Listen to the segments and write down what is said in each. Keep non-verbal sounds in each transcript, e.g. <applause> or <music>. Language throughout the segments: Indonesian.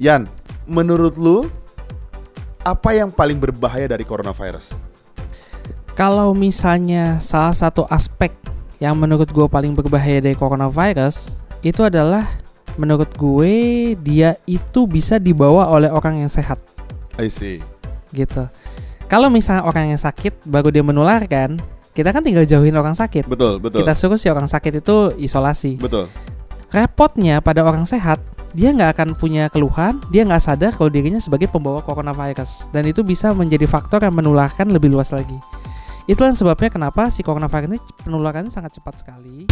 Yan, menurut lu apa yang paling berbahaya dari coronavirus? Kalau misalnya salah satu aspek yang menurut gue paling berbahaya dari coronavirus itu adalah menurut gue dia itu bisa dibawa oleh orang yang sehat I see. gitu. Kalau misalnya orang yang sakit baru dia menularkan, kita kan tinggal jauhin orang sakit. Betul, betul. Kita suruh si orang sakit itu isolasi. Betul. Repotnya pada orang sehat, dia nggak akan punya keluhan, dia nggak sadar kalau dirinya sebagai pembawa coronavirus, dan itu bisa menjadi faktor yang menularkan lebih luas lagi. Itulah sebabnya kenapa si coronavirus ini penularannya sangat cepat sekali.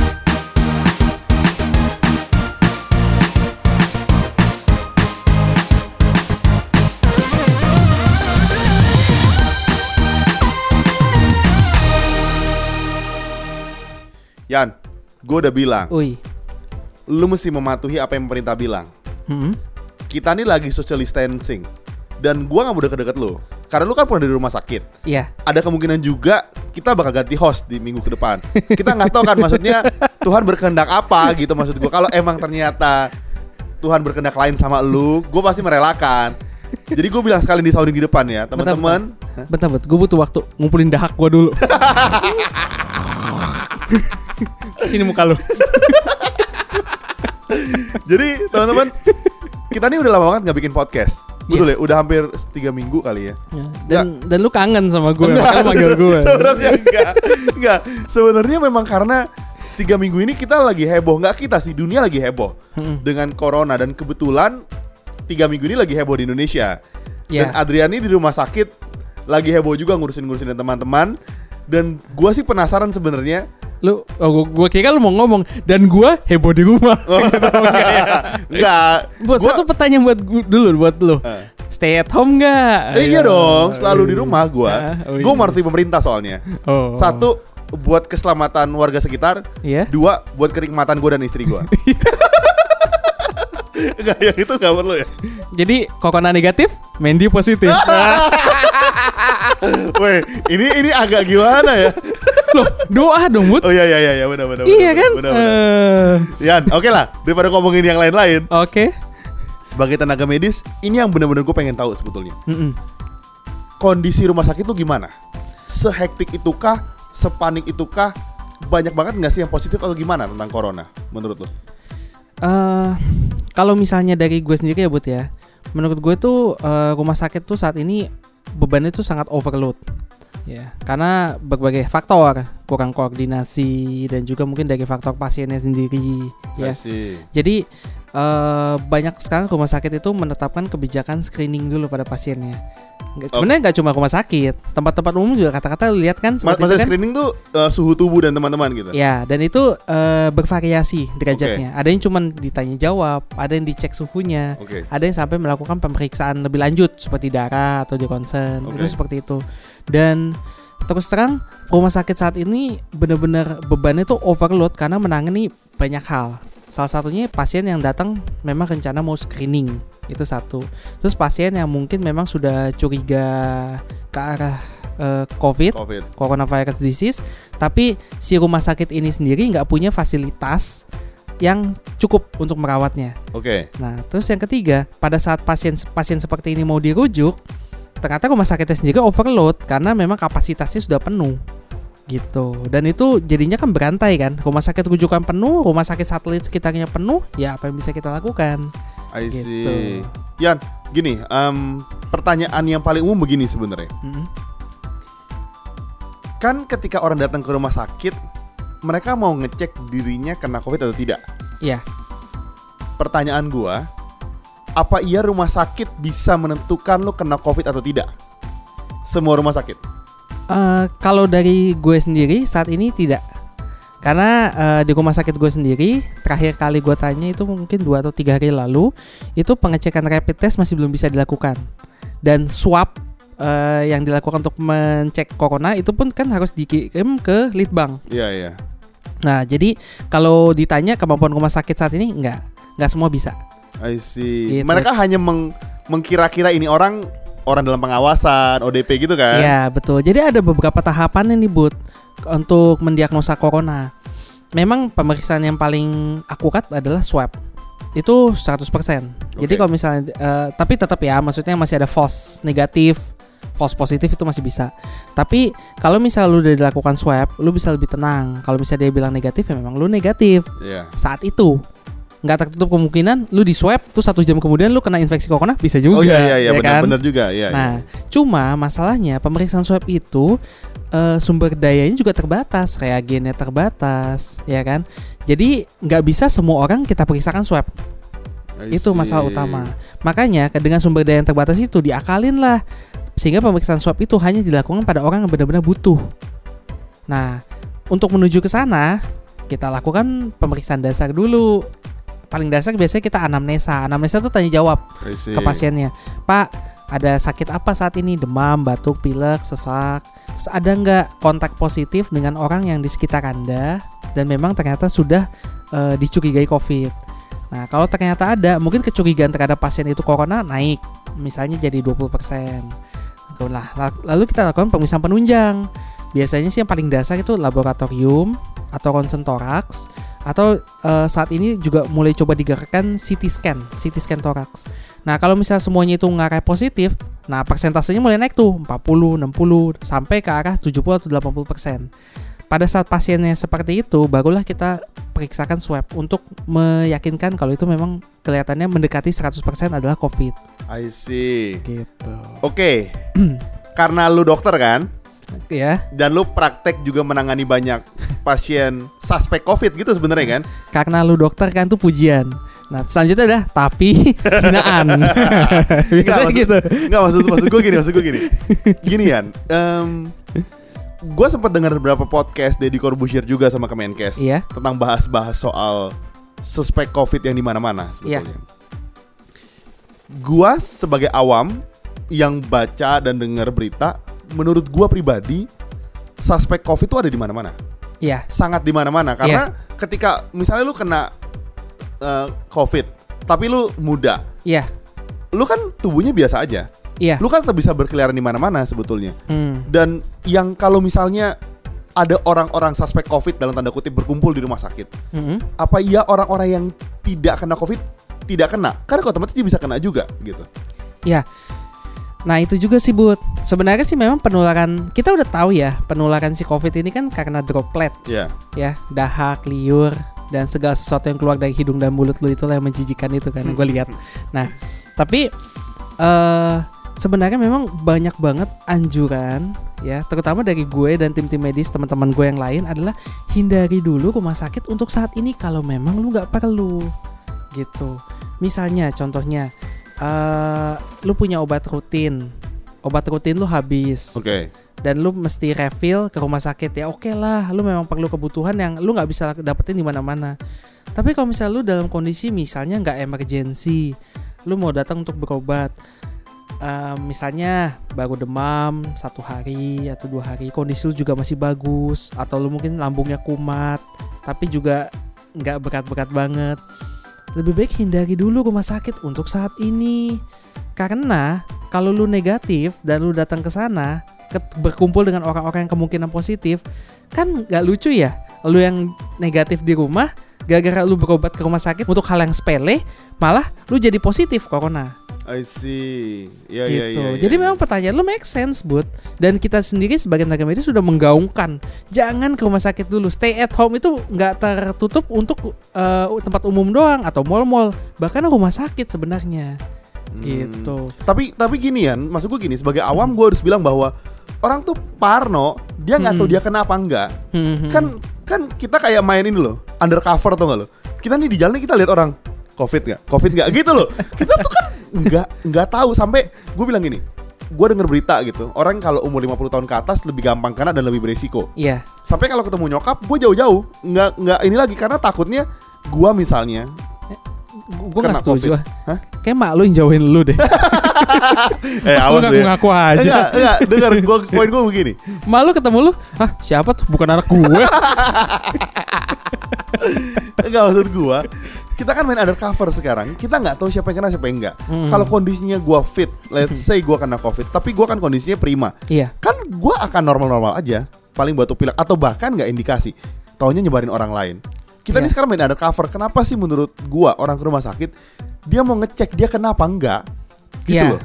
Yan, gue udah bilang, Ui, lu mesti mematuhi apa yang pemerintah bilang. Hmm. Kita nih lagi social distancing dan gua nggak mau deket-deket lu. Karena lu kan pernah di rumah sakit. iya, Ada kemungkinan juga kita bakal ganti host di minggu ke depan. Kita nggak tahu kan <laughs> maksudnya Tuhan berkehendak apa gitu maksud gua. Kalau emang ternyata Tuhan berkehendak lain sama lu, gue pasti merelakan. Jadi gue bilang sekali di sounding di depan ya, teman-teman. Hah? bentar, bentar, gue butuh waktu ngumpulin dahak gue dulu. <laughs> Sini muka lu. <laughs> Jadi teman-teman, kita nih udah lama banget nggak bikin podcast. Betul ya, udah hampir tiga minggu kali ya. Ya, Dan dan lu kangen sama gue, makanya lu manggil gue. <laughs> Sebenarnya enggak, enggak. Sebenarnya memang karena tiga minggu ini kita lagi heboh, nggak kita sih dunia lagi heboh Hmm. dengan corona dan kebetulan tiga minggu ini lagi heboh di Indonesia. Dan Ya. Adriani di rumah sakit lagi heboh juga ngurusin-ngurusin teman-teman. Dan gua sih penasaran sebenarnya. Lu, oh, gua, gua kira lu mau ngomong dan gua heboh di rumah. <laughs> Enggak. buat Gua- satu pertanyaan buat gua dulu buat lu. Eh. Stay at home nggak? Eh, iya dong, selalu di rumah gua. Ah, oh Gua iya. mengerti pemerintah soalnya. Oh. Satu buat keselamatan warga sekitar, Iya. Dua buat kenikmatan gue dan istri gue. <laughs> Enggak, yang itu nggak perlu ya. Jadi Kokona negatif, Mandy positif. <laughs> Weh, ini ini agak gimana ya? Loh, doa dong, Bud. Oh iya iya iya, benar benar. iya benar, kan? Benar, benar. Eh, Yan, oke lah. Daripada ngomongin yang lain-lain, Oke. sebagai tenaga medis, ini yang benar-benar gue pengen tahu sebetulnya. Mm-mm. Kondisi rumah sakit tuh gimana? Sehektik itukah? Sepanik itukah? Banyak banget nggak sih yang positif atau gimana tentang corona menurut lo? Eh, kalau misalnya dari gue sendiri ya, Bud ya. Menurut gue tuh eh, rumah sakit tuh saat ini bebannya tuh sangat overload. Ya, karena berbagai faktor, kurang koordinasi dan juga mungkin dari faktor pasiennya sendiri, ya. Jadi eh, banyak sekarang rumah sakit itu menetapkan kebijakan screening dulu pada pasiennya. Nggak- Sebenarnya nggak cuma rumah sakit, tempat-tempat umum juga kata-kata lihat kan seperti Masa kan. screening tuh eh, suhu tubuh dan teman-teman gitu. Ya, dan itu eh, bervariasi derajatnya. Ada yang cuma ditanya jawab, ada yang dicek suhunya, Oke. ada yang sampai melakukan pemeriksaan lebih lanjut seperti darah atau di ronsen. Oke. Itu seperti itu. Dan terus terang rumah sakit saat ini benar-benar bebannya tuh overload karena menangani banyak hal. Salah satunya pasien yang datang memang rencana mau screening itu satu. Terus pasien yang mungkin memang sudah curiga ke arah eh, COVID Covid. coronavirus disease, tapi si rumah sakit ini sendiri nggak punya fasilitas yang cukup untuk merawatnya. Oke. Nah, terus yang ketiga, pada saat pasien pasien seperti ini mau dirujuk, ternyata rumah sakitnya sendiri overload karena memang kapasitasnya sudah penuh gitu dan itu jadinya kan berantai kan rumah sakit rujukan penuh rumah sakit satelit sekitarnya penuh ya apa yang bisa kita lakukan I Gitu. see. Yan, gini, em, pertanyaan yang paling umum begini sebenarnya. Mm-mm. Kan ketika orang datang ke rumah sakit, mereka mau ngecek dirinya kena COVID atau tidak. ya Pertanyaan gua, apa iya rumah sakit bisa menentukan lo kena COVID atau tidak? Semua rumah sakit. Eh, kalau dari gue sendiri saat ini tidak karena eh, di rumah sakit gue sendiri terakhir kali gue tanya itu mungkin dua atau tiga hari lalu itu pengecekan rapid test masih belum bisa dilakukan dan swab eh, yang dilakukan untuk mencek corona itu pun kan harus dikirim ke litbang Iya, iya. nah jadi kalau ditanya kemampuan rumah sakit saat ini nggak nggak semua bisa I see. Gitu. Mereka hanya meng- mengkira-kira ini orang orang dalam pengawasan, ODP gitu kan? Iya betul. Jadi ada beberapa tahapan nih Bud untuk mendiagnosa corona. Memang pemeriksaan yang paling akurat adalah swab. Itu 100%. Jadi Oke. kalau misalnya eh, tapi tetap ya maksudnya masih ada false negatif, false positif itu masih bisa. Tapi kalau misalnya lu udah dilakukan swab, lu bisa lebih tenang. Kalau misalnya dia bilang negatif ya memang lu negatif Iya. saat itu. Nggak tertutup kemungkinan lu di swab tuh satu jam kemudian lu kena infeksi corona bisa juga. Oh iya iya iya ya benar kan? benar juga iya. Nah, cuma masalahnya pemeriksaan swab itu eh, sumber dayanya juga terbatas, reagennya terbatas, ya kan? Jadi nggak bisa semua orang kita periksakan swab. I Itu masalah utama. Makanya dengan sumber daya yang terbatas itu diakalin lah sehingga pemeriksaan swab itu hanya dilakukan pada orang yang benar-benar butuh. Nah, untuk menuju ke sana kita lakukan pemeriksaan dasar dulu. Paling dasar biasanya kita anamnesa. Anamnesa itu tanya jawab ke pasiennya. Pak, ada sakit apa saat ini? Demam, batuk, pilek, sesak. Terus ada nggak kontak positif dengan orang yang di sekitar Anda dan memang ternyata sudah eh, dicurigai COVID. Nah, kalau ternyata ada, mungkin kecurigaan terhadap pasien itu corona naik, misalnya jadi 20%. Nah, la- lalu kita lakukan pemeriksaan penunjang. Biasanya sih yang paling dasar itu laboratorium atau ronsen toraks atau eh, saat ini juga mulai coba digerakkan CT scan, CT scan toraks. Nah, kalau misalnya semuanya itu ngarah positif, nah persentasenya mulai naik tuh 40, 60 sampai ke arah 70 atau 80%. Pada saat pasiennya seperti itu, barulah kita periksakan swab untuk meyakinkan kalau itu memang kelihatannya mendekati 100% adalah COVID. I see. Gitu. Oke. <clears throat> Karena lu dokter kan Ya, dan lu praktek juga menangani banyak pasien suspek COVID gitu sebenarnya kan? karena lu dokter kan tuh pujian. Nah, selanjutnya adalah tapi <laughs> hinaan. <laughs> Biasanya maksud- gitu. Enggak maksud maksud gue gini, maksud gue gini. Gini Yan, gue sempat dengar beberapa podcast Deddy Corbuzier juga sama Kemenkes Iya. tentang bahas-bahas soal suspek COVID yang di mana-mana Iya. sebetulnya. Gua sebagai awam yang baca dan dengar berita, menurut gua pribadi suspek COVID itu ada di mana-mana. Iya. Sangat di mana-mana karena ketika misalnya lu kena eh, COVID, tapi lu muda, Iya. lu kan tubuhnya biasa aja. Iya. Lu kan tetap bisa berkeliaran di mana-mana sebetulnya. Hmm. Dan yang kalau misalnya ada orang-orang suspek COVID dalam tanda kutip berkumpul di rumah sakit, Mm-mm. apa iya orang-orang yang tidak kena COVID tidak kena? Karena otomatis dia bisa kena juga gitu. Ya. Nah itu juga sih Bud. Sebenarnya sih memang penularan Kita udah tahu ya Penularan si covid ini kan karena droplets. Iya. Ya dahak, liur Dan segala sesuatu yang keluar dari hidung dan mulut lu Itulah yang menjijikan itu kan Gue lihat. <laughs> Nah tapi eh sebenarnya memang banyak banget anjuran ya terutama dari gue dan tim-tim medis teman-teman gue yang lain adalah hindari dulu rumah sakit untuk saat ini kalau memang lu nggak perlu gitu. Misalnya contohnya eh lu punya obat rutin. Obat rutin lu habis. Oke. dan lu mesti refill ke rumah sakit ya. Oke lah lu memang perlu kebutuhan yang lu nggak bisa dapetin di mana-mana. Tapi kalau misalnya lu dalam kondisi misalnya nggak emergency lu mau datang untuk berobat Eh, misalnya baru demam satu hari atau dua hari kondisi lu juga masih bagus atau lu mungkin lambungnya kumat tapi juga nggak berat-berat banget lebih baik hindari dulu rumah sakit untuk saat ini. Karena kalau lu negatif dan lu datang ke sana berkumpul dengan orang-orang yang kemungkinan positif kan nggak lucu ya? Lu yang negatif di rumah gara-gara lu berobat ke rumah sakit untuk hal yang sepele malah lu jadi positif corona I see. Ya ya gitu. ya. ya, Jadi ya. memang pertanyaan lu make sense, Bud. Dan kita sendiri sebagai tenaga medis sudah menggaungkan, jangan ke rumah sakit dulu. Stay at home itu nggak tertutup untuk eh, tempat umum doang atau mall-mall, bahkan rumah sakit sebenarnya. Hmm. Gitu. Tapi tapi gini ya, maksud gue gini sebagai awam gue harus bilang bahwa orang tuh parno, dia nggak tahu Hmm. dia kena apa enggak. Hmm, hmm. Kan kan kita kayak main ini loh, undercover tuh nggak lo? Kita nih di jalan kita lihat orang covid nggak, covid nggak gitu loh. Kita tuh kan nggak nggak tahu sampai gue bilang gini, gue denger berita gitu, orang kalau umur 50 tahun ke atas lebih gampang kena dan lebih beresiko. Iya. Sampai kalau ketemu nyokap, gue jauh-jauh, nggak nggak ini lagi karena takutnya gue misalnya Gue nggak setuju. COVID. Hah? Kayak mak lu yang jauhin lu deh. <laughs> eh Lu awas deh. ngaku aja. Enggak, enggak, dengar gua <laughs> poin gue begini. Mak lu ketemu lu, ah siapa tuh? Bukan anak gue. <laughs> Enggak maksud gua. Kita kan main undercover sekarang. Kita nggak tahu siapa yang kena siapa yang enggak. Hmm. Kalau kondisinya gua fit, let's say gua kena covid, tapi gua kan kondisinya prima. Iya. Kan gua akan normal-normal aja. Paling batuk pilek atau bahkan nggak indikasi. Taunya nyebarin orang lain. Kita Iya. nih sekarang main undercover. Kenapa sih menurut gua orang ke rumah sakit dia mau ngecek dia kenapa enggak? Gitu Iya. loh.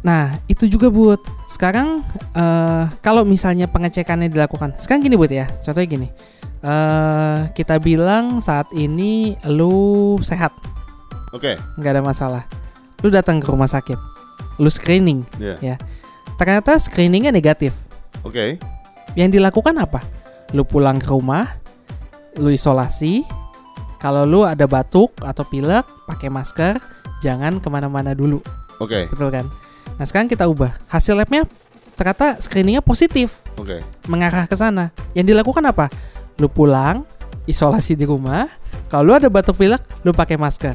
Nah, itu juga Bud. Sekarang eh kalau misalnya pengecekannya dilakukan. Sekarang gini Bud ya. Contohnya gini. Eh kita bilang saat ini lu sehat, Oke. nggak ada masalah. Lu datang ke rumah sakit. Lu screening. Iya. Ya. Ternyata screeningnya negatif. Oke. Yang dilakukan apa? Lu pulang ke rumah, lu isolasi. Kalau lu ada batuk atau pilek, pakai masker. Jangan ke mana-mana dulu. Oke. Betul kan? Nah sekarang kita ubah. Hasil labnya ternyata screeningnya positif Oke. mengarah ke sana. Yang dilakukan apa? Lu pulang, isolasi di rumah. Kalau lu ada batuk pilek, lu pakai masker.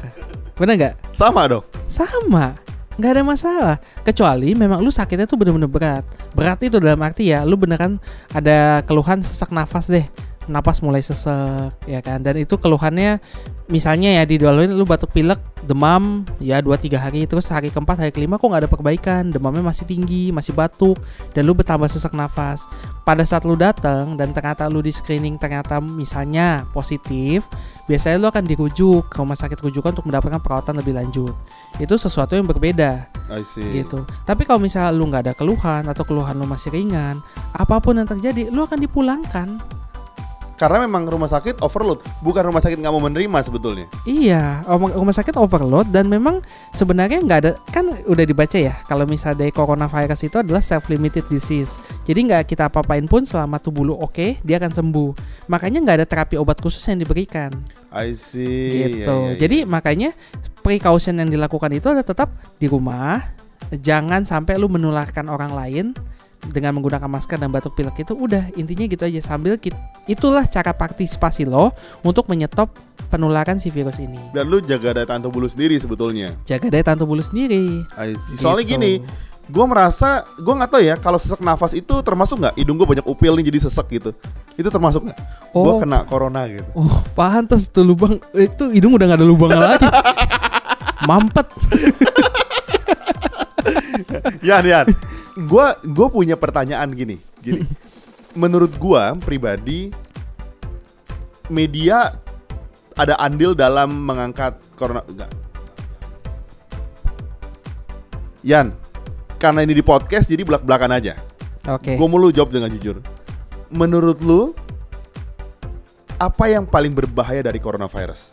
Bener nggak? Sama dong. Sama. Nggak ada masalah. Kecuali memang lu sakitnya tuh bener-bener berat. Berat itu dalam arti ya, lu beneran ada keluhan sesak nafas deh. Napas mulai sesek, ya kan. Dan itu keluhannya misalnya ya di dua lu batuk pilek, demam, ya 2-3 hari terus hari keempat, hari kelima kok nggak ada perbaikan, demamnya masih tinggi, masih batuk, dan lu bertambah sesak nafas. Pada saat lu datang dan ternyata lu di screening ternyata misalnya positif, biasanya lu akan dirujuk ke rumah sakit rujukan untuk mendapatkan perawatan lebih lanjut. Itu sesuatu yang berbeda I see. gitu. Tapi kalau misalnya lu nggak ada keluhan atau keluhan lu masih ringan, apa pun yang terjadi, lu akan dipulangkan. Karena memang rumah sakit overload, bukan rumah sakit nggak mau menerima sebetulnya. Iya, rumah sakit overload dan memang sebenarnya nggak ada kan udah dibaca ya kalau misalnya dari coronavirus itu adalah self limited disease. Jadi nggak kita apa-apain pun selama tubuh lu oke, dia akan sembuh. Makanya nggak ada terapi obat khusus yang diberikan. I see. gitu. Iya, iya, Jadi iya. makanya precaution yang dilakukan itu adalah tetap di rumah. Jangan sampai lu menularkan orang lain dengan menggunakan masker dan batuk pilek itu udah intinya gitu aja sambil kit- itulah cara partisipasi lo untuk menyetop penularan si virus ini. dan lu jaga daya tahan tubuh lu sendiri sebetulnya. Jaga daya tahan tubuh lu sendiri. Soalnya Gitu. gini, gua merasa gua nggak tahu ya kalau sesak nafas itu termasuk nggak hidung gua banyak upil nih jadi sesek gitu. Itu termasuk nggak? Gua Oh. kena corona gitu. Oh, pantes tuh lubang itu hidung udah nggak ada lubangnya lagi. <laughs> Mampet. Yan, Yan. Gua gua punya pertanyaan gini, gini. <laughs> Menurut gua pribadi media ada andil dalam mengangkat corona enggak. Yan, karena ini di podcast jadi belak-belakan aja. Oke. Gue mau lu jawab dengan jujur. Menurut lu apa yang paling berbahaya dari coronavirus?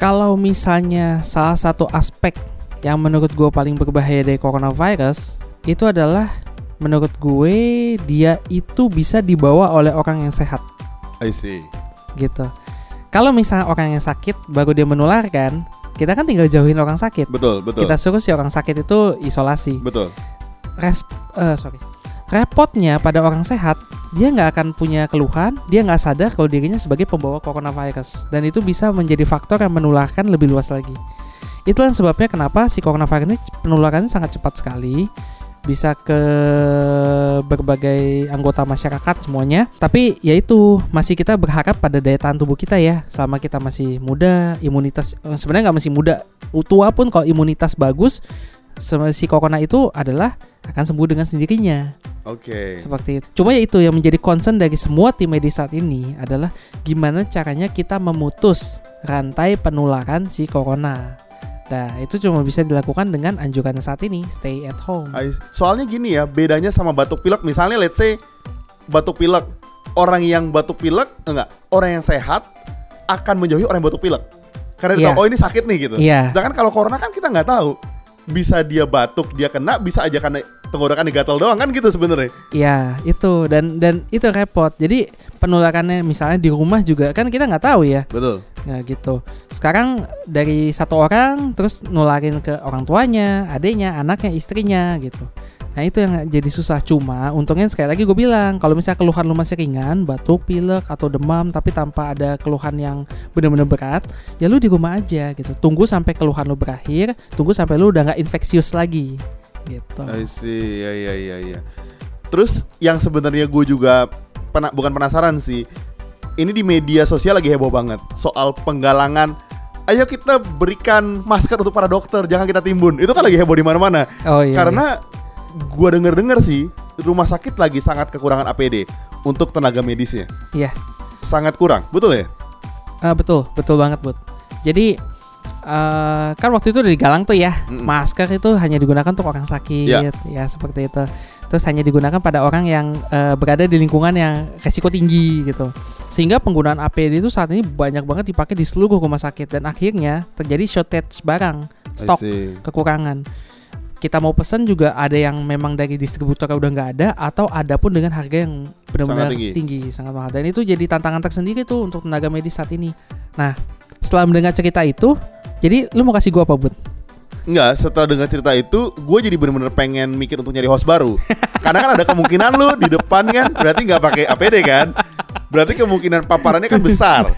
Kalau misalnya salah satu aspek yang menurut gue paling berbahaya dari coronavirus itu adalah menurut gue dia itu bisa dibawa oleh orang yang sehat I see. gitu. Kalau misalnya orang yang sakit baru dia menularkan, kita kan tinggal jauhin orang sakit. Betul, betul. Kita suruh si orang sakit itu isolasi. Betul. Res, eh, sorry. Repotnya pada orang sehat, dia nggak akan punya keluhan, dia nggak sadar kalau dirinya sebagai pembawa coronavirus, dan itu bisa menjadi faktor yang menularkan lebih luas lagi. Itulah sebabnya kenapa si coronavirus ini penularannya sangat cepat sekali, bisa ke berbagai anggota masyarakat semuanya. Tapi ya itu masih kita berharap pada daya tahan tubuh kita ya, selama kita masih muda, imunitas eh, sebenarnya nggak masih muda, tua pun kalau imunitas bagus, si corona itu adalah akan sembuh dengan sendirinya. Oke. Seperti itu. Cuma ya itu yang menjadi concern dari semua tim medis saat ini adalah gimana caranya kita memutus rantai penularan si corona. Nah, itu cuma bisa dilakukan dengan anjuran saat ini, stay at home. Soalnya gini ya, bedanya sama batuk pilek. Misalnya let's say batuk pilek, orang yang batuk pilek enggak, orang yang sehat akan menjauhi orang yang batuk pilek. Karena dia Iya. tahu, oh ini sakit nih gitu. Iya. Sedangkan kalau corona kan kita nggak tahu. Bisa dia batuk, dia kena, bisa aja karena tenggorokan gatal doang kan gitu sebenarnya. Ya, itu dan dan itu repot. Jadi penularannya misalnya di rumah juga kan kita nggak tahu ya. Betul. Ya gitu. Sekarang dari satu orang terus nularin ke orang tuanya, adiknya, anaknya, istrinya gitu. Nah itu yang jadi susah cuma untungnya sekali lagi gue bilang kalau misalnya keluhan lu masih ringan batuk pilek atau demam tapi tanpa ada keluhan yang benar-benar berat ya lu di rumah aja gitu tunggu sampai keluhan lu berakhir tunggu sampai lu udah nggak infeksius lagi gitu I see, ya ya ya ya. Terus yang sebenarnya gue juga pena- bukan penasaran sih. Ini di media sosial lagi heboh banget soal penggalangan. Ayo kita berikan masker untuk para dokter, jangan kita timbun. Itu kan lagi heboh di mana-mana. oh iya Karena gue denger-dengar sih rumah sakit lagi sangat kekurangan APD untuk tenaga medisnya. iya Sangat kurang, betul ya? Ah, betul, betul banget, Bud. Jadi eh kan waktu itu udah digalang tuh ya, Mm-mm. masker itu hanya digunakan untuk orang sakit, Ya. ya seperti itu. Terus hanya digunakan pada orang yang eh, berada di lingkungan yang resiko tinggi gitu. Sehingga penggunaan APD itu saat ini banyak banget dipakai di seluruh rumah sakit dan akhirnya terjadi shortage barang, stok kekurangan. Kita mau pesan juga ada yang memang dari distributor udah nggak ada atau ada pun dengan harga yang benar-benar tinggi. tinggi. sangat mahal. Dan itu jadi tantangan tersendiri tuh untuk tenaga medis saat ini. Nah, setelah mendengar cerita itu, jadi lu mau kasih gua apa, Bud? Enggak, setelah dengar cerita itu, gue jadi bener-bener pengen mikir untuk nyari host baru. Karena kan ada kemungkinan lu di depan kan, berarti nggak pakai APD kan? Berarti kemungkinan paparannya kan besar.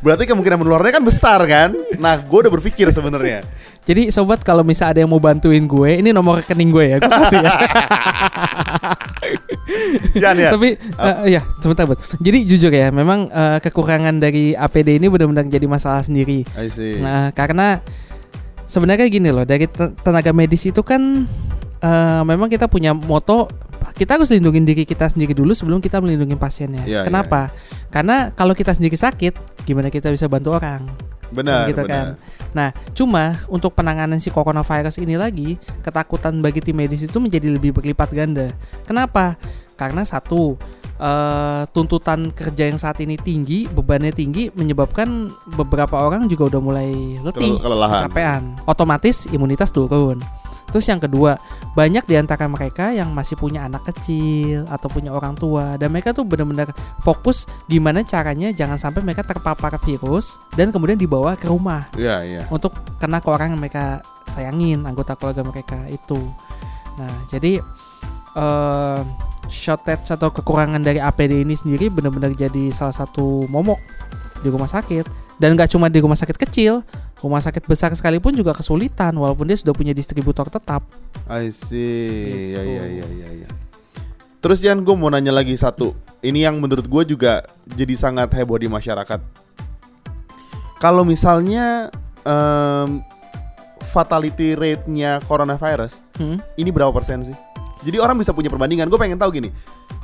Berarti kemungkinan menularnya kan besar kan? Nah, gue udah berpikir sebenarnya. Jadi sobat kalau misal ada yang mau bantuin gue, ini nomor rekening gue ya, gue kasih ya. <laughs> Jan ya. Tapi eh, ya sebentar Bud. Jadi jujur ya, memang eh, kekurangan dari APD ini benar-benar jadi masalah sendiri. I see. Nah, karena sebenarnya gini loh, dari te- tenaga medis itu kan eh, memang kita punya moto kita harus lindungi diri kita sendiri dulu sebelum kita melindungi pasiennya. Iya, Kenapa? Karena kalau kita sendiri sakit, gimana kita bisa bantu orang? Benar, gitu benar. kan. Nah, cuma untuk penanganan si coronavirus ini lagi, ketakutan bagi tim medis itu menjadi lebih berlipat ganda. Kenapa? Karena satu, eh, tuntutan kerja yang saat ini tinggi, bebannya tinggi, menyebabkan beberapa orang juga udah mulai letih, Kel- kelelahan. kecapean. Otomatis imunitas turun. Terus yang kedua, banyak di antara mereka yang masih punya anak kecil atau punya orang tua dan mereka tuh benar-benar fokus gimana caranya jangan sampai mereka terpapar virus dan kemudian dibawa ke rumah Iya, iya. untuk kena ke orang yang mereka sayangin anggota keluarga mereka itu. Nah, jadi eh shortage atau kekurangan dari APD ini sendiri benar-benar jadi salah satu momok di rumah sakit dan nggak cuma di rumah sakit kecil, rumah sakit besar sekalipun juga kesulitan walaupun dia sudah punya distributor tetap. I see. Ya, Gitu. ya, ya, ya, ya. Terus Jan, gue mau nanya lagi satu. Ini yang menurut gue juga jadi sangat heboh di masyarakat. Kalau misalnya em, fatality rate-nya coronavirus Hmm? ini berapa persen sih? Jadi orang bisa punya perbandingan. Gue pengen tahu gini.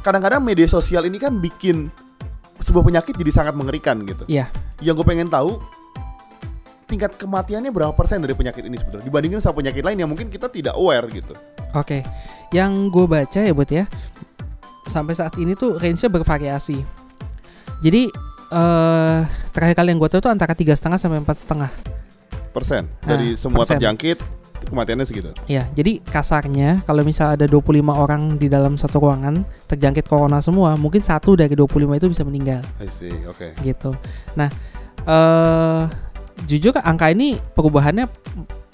Kadang-kadang media sosial ini kan bikin sebuah penyakit jadi sangat mengerikan gitu. Iya. Yang gue pengen tahu tingkat kematiannya berapa persen dari penyakit ini sebetulnya dibandingin sama penyakit lain yang mungkin kita tidak aware gitu. Oke, yang gue baca ya buat ya, sampai saat ini tuh range-nya bervariasi. Jadi eh terakhir kali yang gue tahu tuh antara tiga setengah sampai empat setengah. persen Nah, dari semua persen. terjangkit kematiannya segitu. Ya, jadi kasarnya kalau misal ada 25 orang di dalam satu ruangan terjangkit corona semua, mungkin satu dari 25 itu bisa meninggal I see, oke. gitu. Nah, eh jujur angka ini perubahannya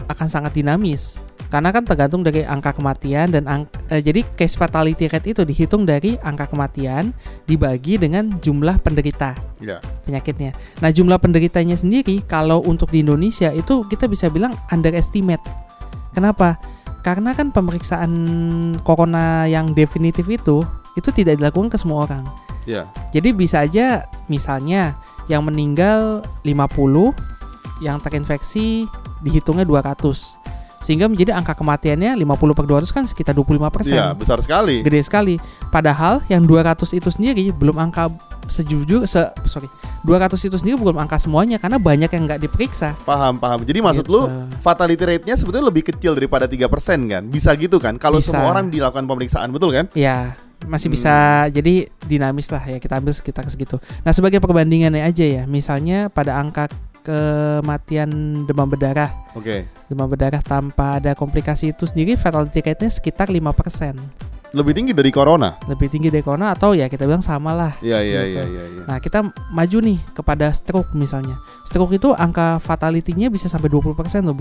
akan sangat dinamis. Karena kan tergantung dari angka kematian dan ang- eh, jadi case fatality rate itu dihitung dari angka kematian dibagi dengan jumlah penderita Ya, penyakitnya. Nah, jumlah penderitanya sendiri kalau untuk di Indonesia itu kita bisa bilang underestimate. Kenapa? Karena kan pemeriksaan corona yang definitif itu itu tidak dilakukan ke semua orang. ya, Jadi bisa aja misalnya yang meninggal 50, yang terinfeksi dihitungnya 200. Sehingga menjadi angka kematiannya 50 per 200 kan sekitar 25%. Iya, besar sekali. Gede sekali. Padahal yang 200 itu sendiri belum angka sejujur se sorry 200 itu sendiri belum angka semuanya karena banyak yang nggak diperiksa. Paham, paham. Jadi maksud Gitu. lu fatality rate-nya sebetulnya lebih kecil daripada 3% kan? Bisa gitu kan? Kalau semua orang dilakukan pemeriksaan, betul kan? Ya masih Hmm. bisa jadi dinamis lah ya kita ambil sekitar segitu. Nah sebagai perbandingannya aja ya, misalnya pada angka kematian demam berdarah, Oke. demam berdarah tanpa ada komplikasi itu sendiri fatality rate-nya sekitar 5%. Lebih tinggi dari corona. Lebih tinggi dari corona atau ya kita bilang sama lah. Iya, iya, Gitu. iya, iya, iya. Nah, kita maju nih kepada stroke misalnya. Stroke itu angka fatality-nya bisa sampai 20% loh,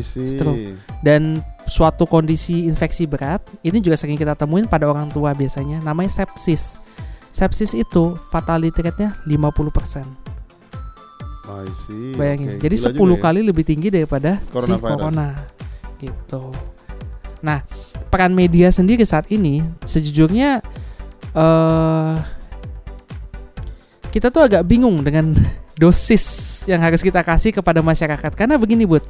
see. Stroke. Dan suatu kondisi infeksi berat, ini juga sering kita temuin pada orang tua biasanya, namanya sepsis. Sepsis itu fatality rate-nya 50%. I see. Bayangin. Oke, Jadi gila 10 juga ya. kali lebih tinggi daripada si Coronavirus. corona. Gitu. Nah, peran media sendiri saat ini sejujurnya eh kita tuh agak bingung dengan <laughs> dosis yang harus kita kasih kepada masyarakat karena begini, Bud.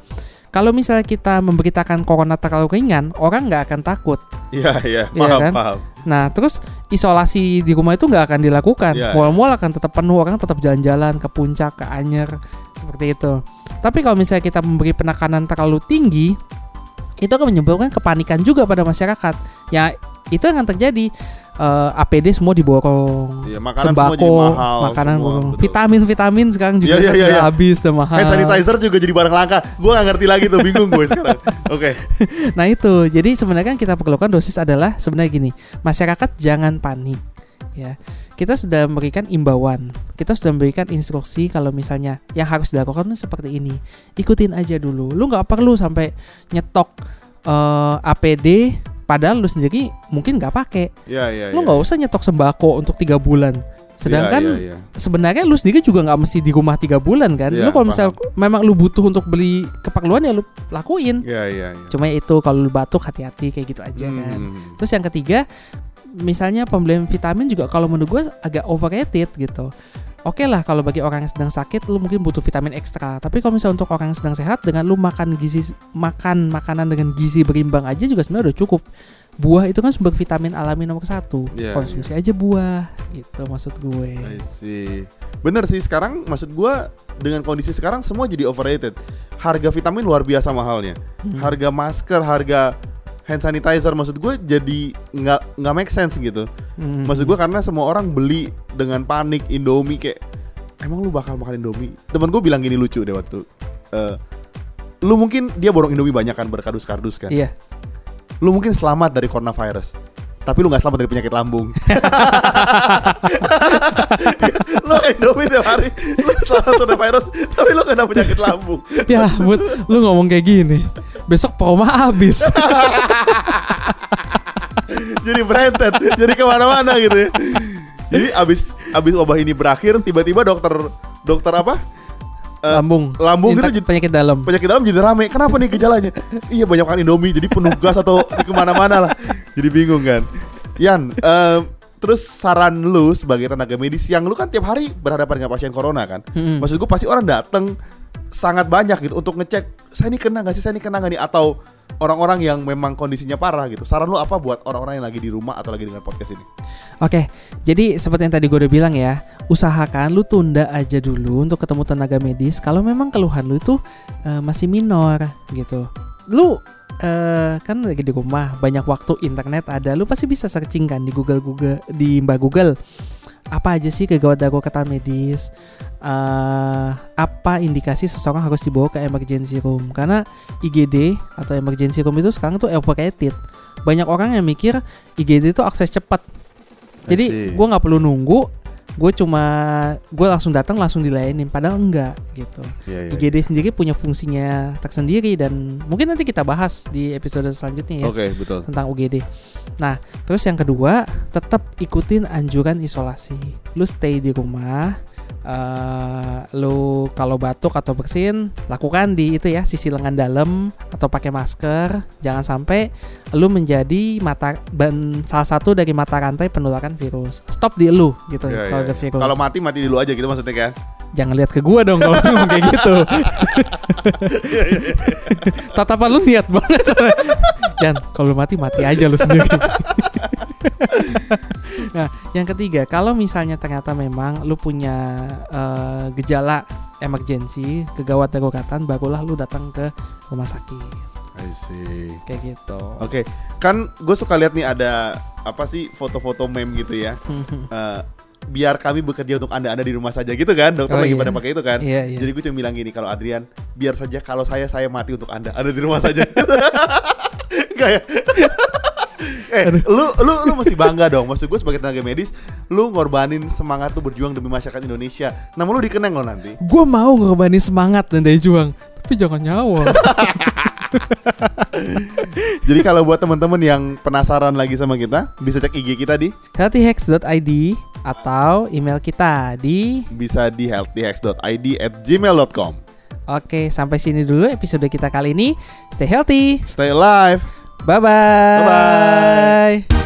kalau misalnya kita memberitakan corona terlalu ringan, orang nggak akan takut. Iya iya Iya paham kan? paham. Nah, terus isolasi di rumah itu nggak akan dilakukan. Iya, Mall-mall akan tetap penuh, orang tetap jalan-jalan ke puncak, ke Anyer, seperti itu. Tapi kalau misalnya kita memberi penekanan terlalu tinggi, itu akan menyebabkan kepanikan juga pada masyarakat. Ya, itu yang akan terjadi. Eh, APD semua diborong. Iya, makanan semua sembako, jadi mahal. makanan semua, borong. betul. Vitamin-vitamin sekarang juga kan iya, udah iya. habis, udah mahal. Hand sanitizer juga jadi barang langka. Gue gak ngerti lagi tuh, bingung gue sekarang. Oke. <laughs> Nah itu, jadi sebenarnya yang kita perlukan dosis adalah sebenarnya gini, masyarakat jangan panik, ya. Kita sudah memberikan imbauan, kita sudah memberikan instruksi kalau misalnya yang harus dilakukan seperti ini, ikutin aja dulu. Lu nggak perlu sampai nyetok eh, APD, padahal lu sendiri mungkin nggak pakai. Iya iya. Lu iya. nggak usah nyetok sembako untuk tiga bulan. Sedangkan Iya, iya, iya. sebenarnya lu sendiri juga nggak mesti di rumah tiga bulan kan. Iya, lu kalau misal memang lu butuh untuk beli keperluan ya lu lakuin. Iya iya. iya. Cuma ya itu kalau lu batuk hati-hati kayak gitu aja kan. Hmm. Terus yang ketiga, misalnya pembelian vitamin juga kalau menurut gue agak overrated gitu. Oke lah kalau bagi orang yang sedang sakit lu mungkin butuh vitamin ekstra. Tapi kalau misalnya untuk orang yang sedang sehat dengan lu makan gizi makan makanan dengan gizi berimbang aja juga sebenarnya udah cukup. Buah itu kan sumber vitamin alami nomor satu. Iya, Konsumsi aja buah gitu maksud gue. I see. Bener sih sekarang maksud gua dengan kondisi sekarang semua jadi overrated. Harga vitamin luar biasa mahalnya. Hmm. Harga masker, harga hand sanitizer maksud gue jadi nggak nggak make sense gitu. Hmm. Maksud gue karena semua orang beli dengan panik Indomie kayak emang lu bakal makan Indomie? Temen gue bilang gini lucu deh waktu. eh, lu mungkin dia borong Indomie banyak kan berkardus-kardus kan. Iya. Lu mungkin selamat dari coronavirus. Tapi lu nggak selamat dari penyakit lambung. <laughs> lu kayak Indomie tiap hari, lu selamat dari virus, tapi lu kena penyakit lambung. ya, Bud, lu ngomong kayak gini. Besok promo habis. <laughs> jadi berentet, jadi ke mana-mana gitu ya. Jadi abis abis wabah ini berakhir, tiba-tiba dokter dokter apa? Eh, lambung. lambung Infek- itu jadi penyakit dalam. penyakit dalam jadi rame. Kenapa nih gejalanya? iya banyak makan Indomie, jadi penuh gas atau <laughs> di ke mana-mana lah. Jadi bingung kan. Yan, eh, terus saran lu sebagai tenaga medis yang lu kan tiap hari berhadapan dengan pasien corona kan. Mm-mm. Maksud gue pasti orang datang sangat banyak gitu untuk ngecek saya ini kena nggak sih, saya ini kena nggak nih atau orang-orang yang memang kondisinya parah gitu. Saran lu apa buat orang-orang yang lagi di rumah atau lagi dengan podcast ini? Oke, jadi seperti yang tadi gue udah bilang ya, usahakan lu tunda aja dulu untuk ketemu tenaga medis kalau memang keluhan lu itu eh, masih minor gitu. Lu eh, kan lagi di rumah, banyak waktu internet ada, lu pasti bisa searching kan di Google Google di Mbak Google apa aja sih kegawat darurat medis? Eh apa indikasi seseorang harus dibawa ke emergency room? Karena IGD atau emergency room itu sekarang tuh overrated banyak orang yang mikir IGD itu akses cepat. Jadi gue nggak perlu nunggu gue cuma gue langsung datang langsung dilayanin padahal enggak gitu Iya, iya, IGD sendiri punya fungsinya tersendiri dan mungkin nanti kita bahas di episode selanjutnya ya Oke, betul. tentang UGD. Nah, terus yang kedua, tetap ikutin anjuran isolasi. Lu stay di rumah. Eh lu kalau batuk atau bersin lakukan di itu ya sisi lengan dalam atau pakai masker. Jangan sampai lu menjadi mata ban salah satu dari mata rantai penularan virus. Stop di lu gitu Iya, kalau ada iya. virus. Kalau mati mati dulu aja gitu maksudnya kan? jangan lihat ke gua dong kalau ngomong kayak gitu. <laughs> Tatapan lu niat banget dan kalau lu mati mati aja lu sendiri <laughs> <laughs> nah yang ketiga kalau misalnya ternyata memang lu punya eh, gejala emergensi kegawat daruratan barulah lu datang ke rumah sakit I see. kayak gitu Oke, kan gue suka lihat nih ada apa sih foto-foto meme gitu ya. <laughs> Eh, biar kami bekerja untuk anda anda di rumah saja gitu kan dokter Oh, lagi iya. pada pakai itu kan Iya, iya. jadi gue cuma bilang gini kalau Adrian biar saja kalau saya saya mati untuk anda anda di rumah saja <laughs> Enggak ya eh lu lu lu mesti bangga dong. Maksud gue sebagai tenaga medis lu ngorbanin semangat tuh berjuang demi masyarakat Indonesia. Namun lu dikenang lo nanti. Gue mau ngorbanin semangat dan daya juang tapi jangan nyawa. <laughs> Jadi kalau buat teman-teman yang penasaran lagi sama kita bisa cek IG kita di? healthyhacks.id atau email kita di bisa di healthyhacks.id at gmail.com Oke, sampai sini dulu episode kita kali ini. Stay healthy. stay alive Bye-bye. Bye-bye.